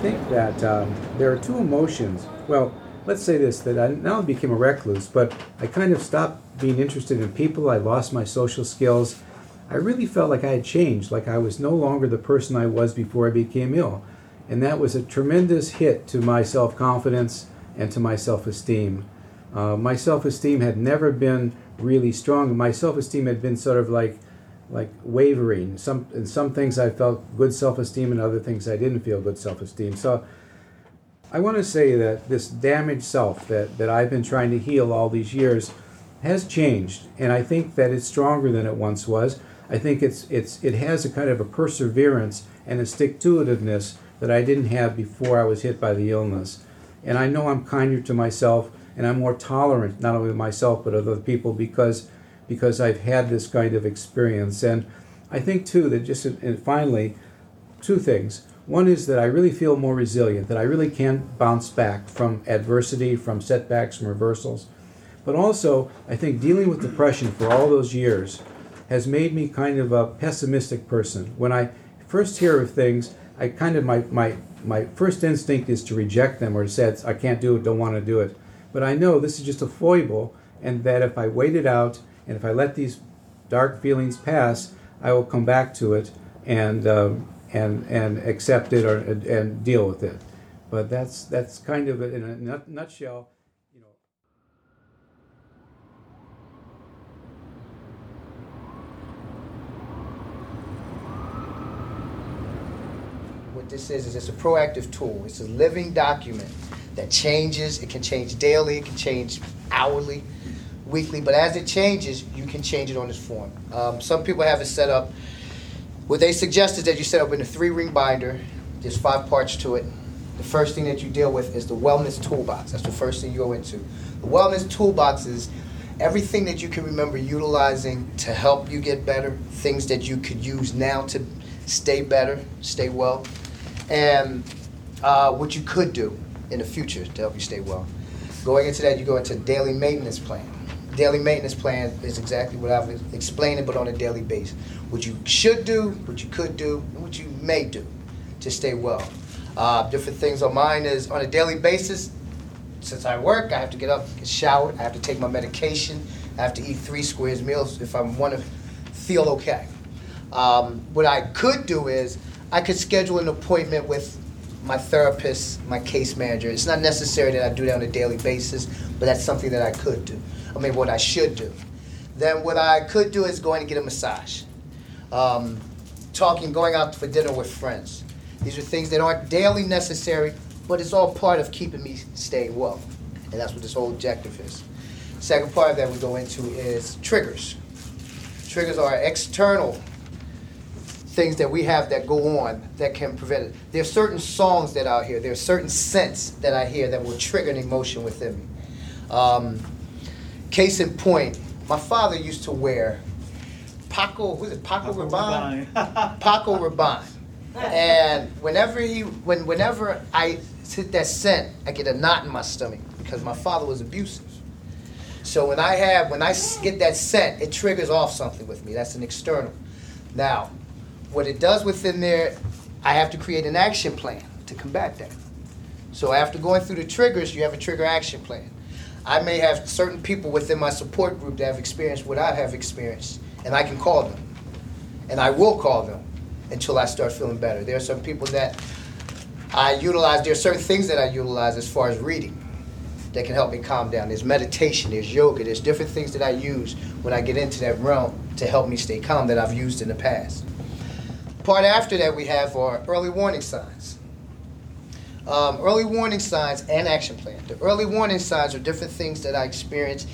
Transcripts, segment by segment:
think that um, there are two emotions. Well, let's say this that I now became a recluse, but I kind of stopped being interested in people. I lost my social skills. I really felt like I had changed, like I was no longer the person I was before I became ill. And that was a tremendous hit to my self confidence and to my self esteem. Uh, my self esteem had never been really strong. My self esteem had been sort of like like wavering. Some in some things I felt good self-esteem, and other things I didn't feel good self-esteem. So I want to say that this damaged self that, that I've been trying to heal all these years has changed, and I think that it's stronger than it once was. I think it's it's it has a kind of a perseverance and a stick-to-itiveness that I didn't have before I was hit by the illness. And I know I'm kinder to myself, and I'm more tolerant not only with myself but of other people because because I've had this kind of experience. And I think, too, that just and finally, two things. One is that I really feel more resilient, that I really can bounce back from adversity, from setbacks, from reversals. But also, I think dealing with depression for all those years has made me kind of a pessimistic person. When I first hear of things, I kind of, my, my, my first instinct is to reject them or to say, I can't do it, don't want to do it. But I know this is just a foible, and that if I wait it out and if I let these dark feelings pass, I will come back to it and um, and and accept it or and deal with it. But that's that's kind of in a nut- nutshell. You know. What this is is it's a proactive tool. It's a living document that changes. It can change daily. It can change hourly, weekly. But as it changes, you can change it on this form. Um, some people have it set up. What they suggest is that you set up in a three-ring binder. There's five parts to it. The first thing that you deal with is the wellness toolbox. That's the first thing you go into. The wellness toolbox is everything that you can remember utilizing to help you get better, things that you could use now to stay better, stay well, and uh, what you could do in the future to help you stay well. Going into that, you go into daily maintenance plan. Daily maintenance plan is exactly what I've explained, but on a daily basis. What you should do, what you could do, and what you may do to stay well. Uh, different things on mine is on a daily basis. Since I work, I have to get up, get showered, I have to take my medication, I have to eat three squares meals if I want to feel okay. Um, what I could do is I could schedule an appointment with my therapist, my case manager. It's not necessary that I do that on a daily basis, but that's something that I could do. I mean, what I should do. Then what I could do is going to get a massage, um, talking, going out for dinner with friends. These are things that aren't daily necessary, but it's all part of keeping me staying well, and that's what this whole objective is. Second part that we go into is triggers. Triggers are external things that we have that go on that can prevent it. There are certain songs that I hear, there are certain scents that I hear that will trigger an emotion within me. Um, case in point, my father used to wear Paco, who's it, Paco, Paco Rabanne? Rabanne. Paco Rabanne. And whenever he, when, whenever I hit that scent, I get a knot in my stomach because my father was abusive. So when I have, when I get that scent, it triggers off something with me. That's an external. Now, what it does within there, I have to create an action plan to combat that. So after going through the triggers, you have a trigger action plan. I may have certain people within my support group that have experienced what I have experienced, and I can call them. And I will call them until I start feeling better. There are some people that I utilize, there are certain things that I utilize as far as reading that can help me calm down. There's meditation, there's yoga, there's different things that I use when I get into that realm to help me stay calm that I've used in the past. Part after that we have are early warning signs. Um, early warning signs and action plan. The early warning signs are different things that I experience.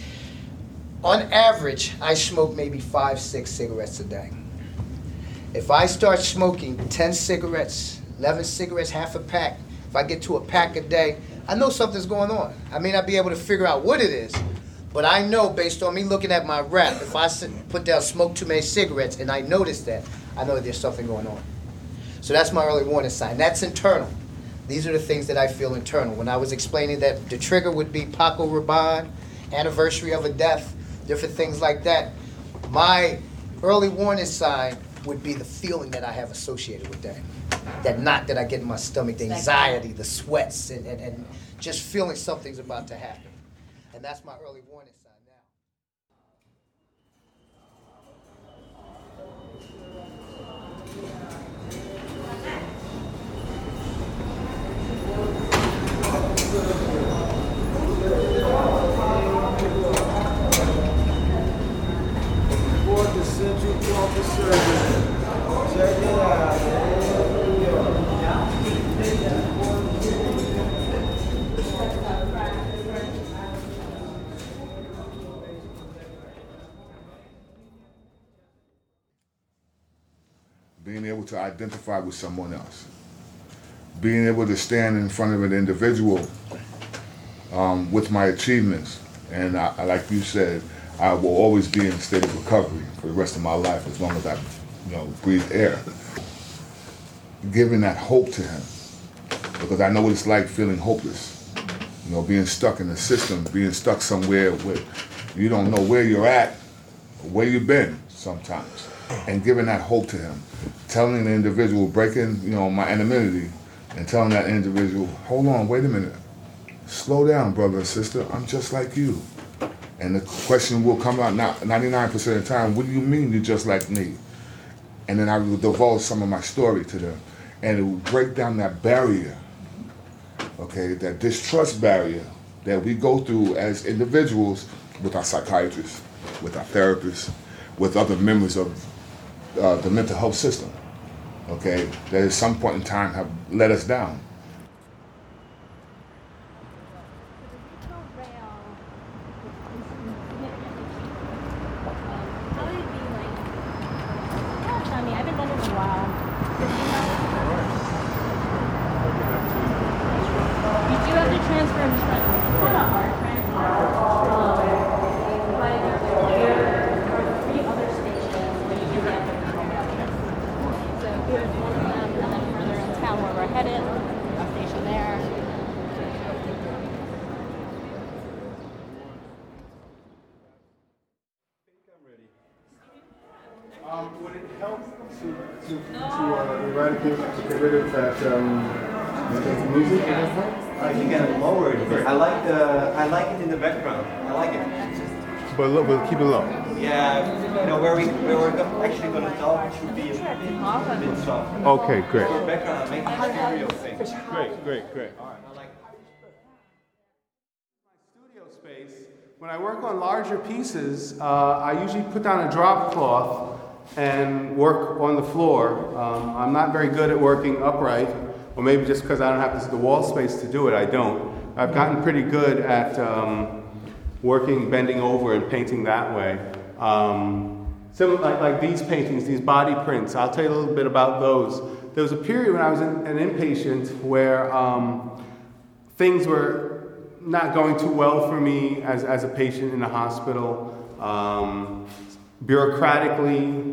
On average, I smoke maybe five, six cigarettes a day. If I start smoking 10 cigarettes, 11 cigarettes, half a pack, if I get to a pack a day, I know something's going on. I may not be able to figure out what it is, but I know based on me looking at my WRAP, if I put down smoke too many cigarettes and I notice that, I know there's something going on. So that's my early warning sign. That's internal. These are the things that I feel internal. When I was explaining that the trigger would be Paco Rabanne, anniversary of a death, different things like that, my early warning sign would be the feeling that I have associated with that. That knot that I get in my stomach, the anxiety, the sweats, and, and, and just feeling something's about to happen. And that's my early warning sign now. Report the Central Corporate Service. Check it out. There you go. Being able to identify with someone else, being able to stand in front of an individual um, with my achievements, and I, like you said, I will always be in a state of recovery for the rest of my life as long as I, you know, breathe air. Giving that hope to him, because I know what it's like feeling hopeless. You know, being stuck in the system, being stuck somewhere where you don't know where you're at, where you've been sometimes, and giving that hope to him, telling the individual, breaking, you know, my anonymity, and telling that individual, hold on, wait a minute, slow down, brother and sister, I'm just like you. And the question will come out not 99% of the time, what do you mean you're just like me? And then I will divulge some of my story to them. And it will break down that barrier, okay, that distrust barrier that we go through as individuals with our psychiatrists, with our therapists, with other members of uh, the mental health system, okay, that at some point in time have let us down. Regional rail How would it be like? Yeah, tell me. I haven't done it in a while. You do have to transfer. I'm just like, it's not a hard transfer. Um, but there are three other stations where you can get the program. So here's one of them, and then further in town where we're headed, a station there. Um, would it help to, to, to uh, eradicate, to get rid of that, um, music? Would that help? Uh, you can lower it a. I like the I like it in the background. I like it. But look, but keep it low. Yeah, you know where we where we're go- actually going to talk it should be a bit, a bit soft. Okay, great. For background, make it stereo thing. Great, great, great. All right. I like. studio space, when I work on larger pieces, uh, I usually put down a drop cloth and work on the floor. Um, I'm not very good at working upright, or maybe just because I don't have the wall space to do it, I don't. I've gotten pretty good at um, working, bending over, and painting that way. Um, Similar, like, like these paintings, these body prints, I'll tell you a little bit about those. There was a period when I was in, an inpatient where um, things were not going too well for me as, as a patient in the hospital. Um, bureaucratically,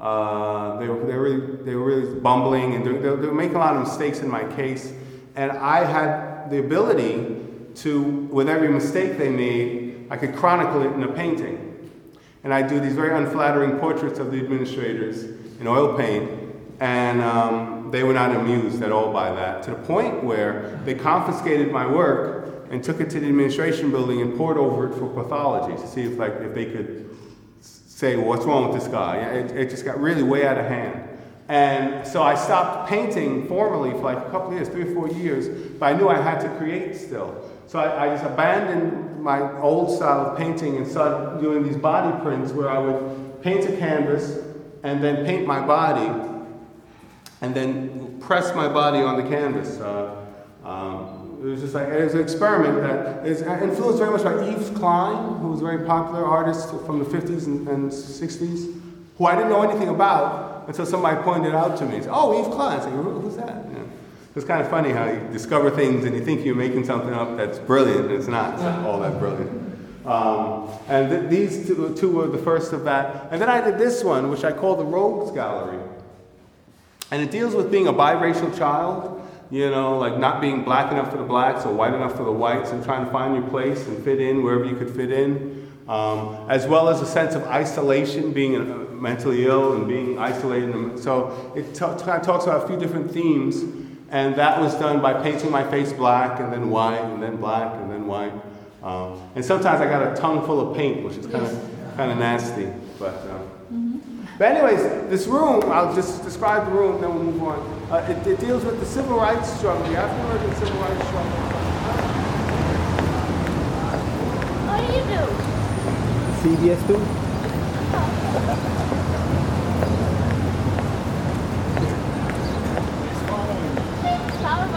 uh, they, were, they, were really, they were really bumbling and they, they were making a lot of mistakes in my case. And I had the ability to, with every mistake they made, I could chronicle it in a painting. And I do these very unflattering portraits of the administrators in oil paint, and um, they were not amused at all by that, to the point where they confiscated my work and took it to the administration building and pored over it for pathology to see if, like, if they could say, well, what's wrong with this guy? It, it just got really way out of hand. And so I stopped painting formally for like a couple years, three or four years, but I knew I had to create still. So I, I just abandoned my old style of painting and started doing these body prints where I would paint a canvas and then paint my body and then press my body on the canvas. Uh, um, it was just like it was an experiment that is influenced very much by Yves Klein, who was a very popular artist from the 50s and, and 60s, who I didn't know anything about until somebody pointed it out to me. Said, oh, Yves Klein. I said, "Who- who's that? You know, it's kind of funny how you discover things and you think you're making something up that's brilliant, and it's not, it's not all that brilliant. Um, and th- these two, two were the first of that. And then I did this one, which I call the Rogues Gallery. And it deals with being a biracial child You know, like not being black enough for the blacks or white enough for the whites, and trying to find your place and fit in wherever you could fit in, um, as well as a sense of isolation, being uh, mentally ill and being isolated. So it t- kind of talks about a few different themes, and that was done by painting my face black and then white and then black and then white. Um, and sometimes I got a tongue full of paint, which is kind of kind of nasty, but. Um, but anyways, this room, I'll just describe the room, then we'll move on. Uh, it, it deals with the civil rights struggle, the African American civil rights struggle. What do you do? CBS too?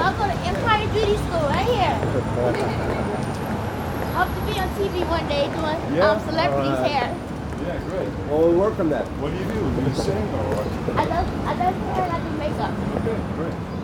I go to Empire Beauty School right here. I hope to be on TV one day doing Yeah? um, celebrities Alright. hair. Yeah, great. Well, we'll work on that. What do you do? Do you sing or what? I love I love hair and I do makeup. Okay, great.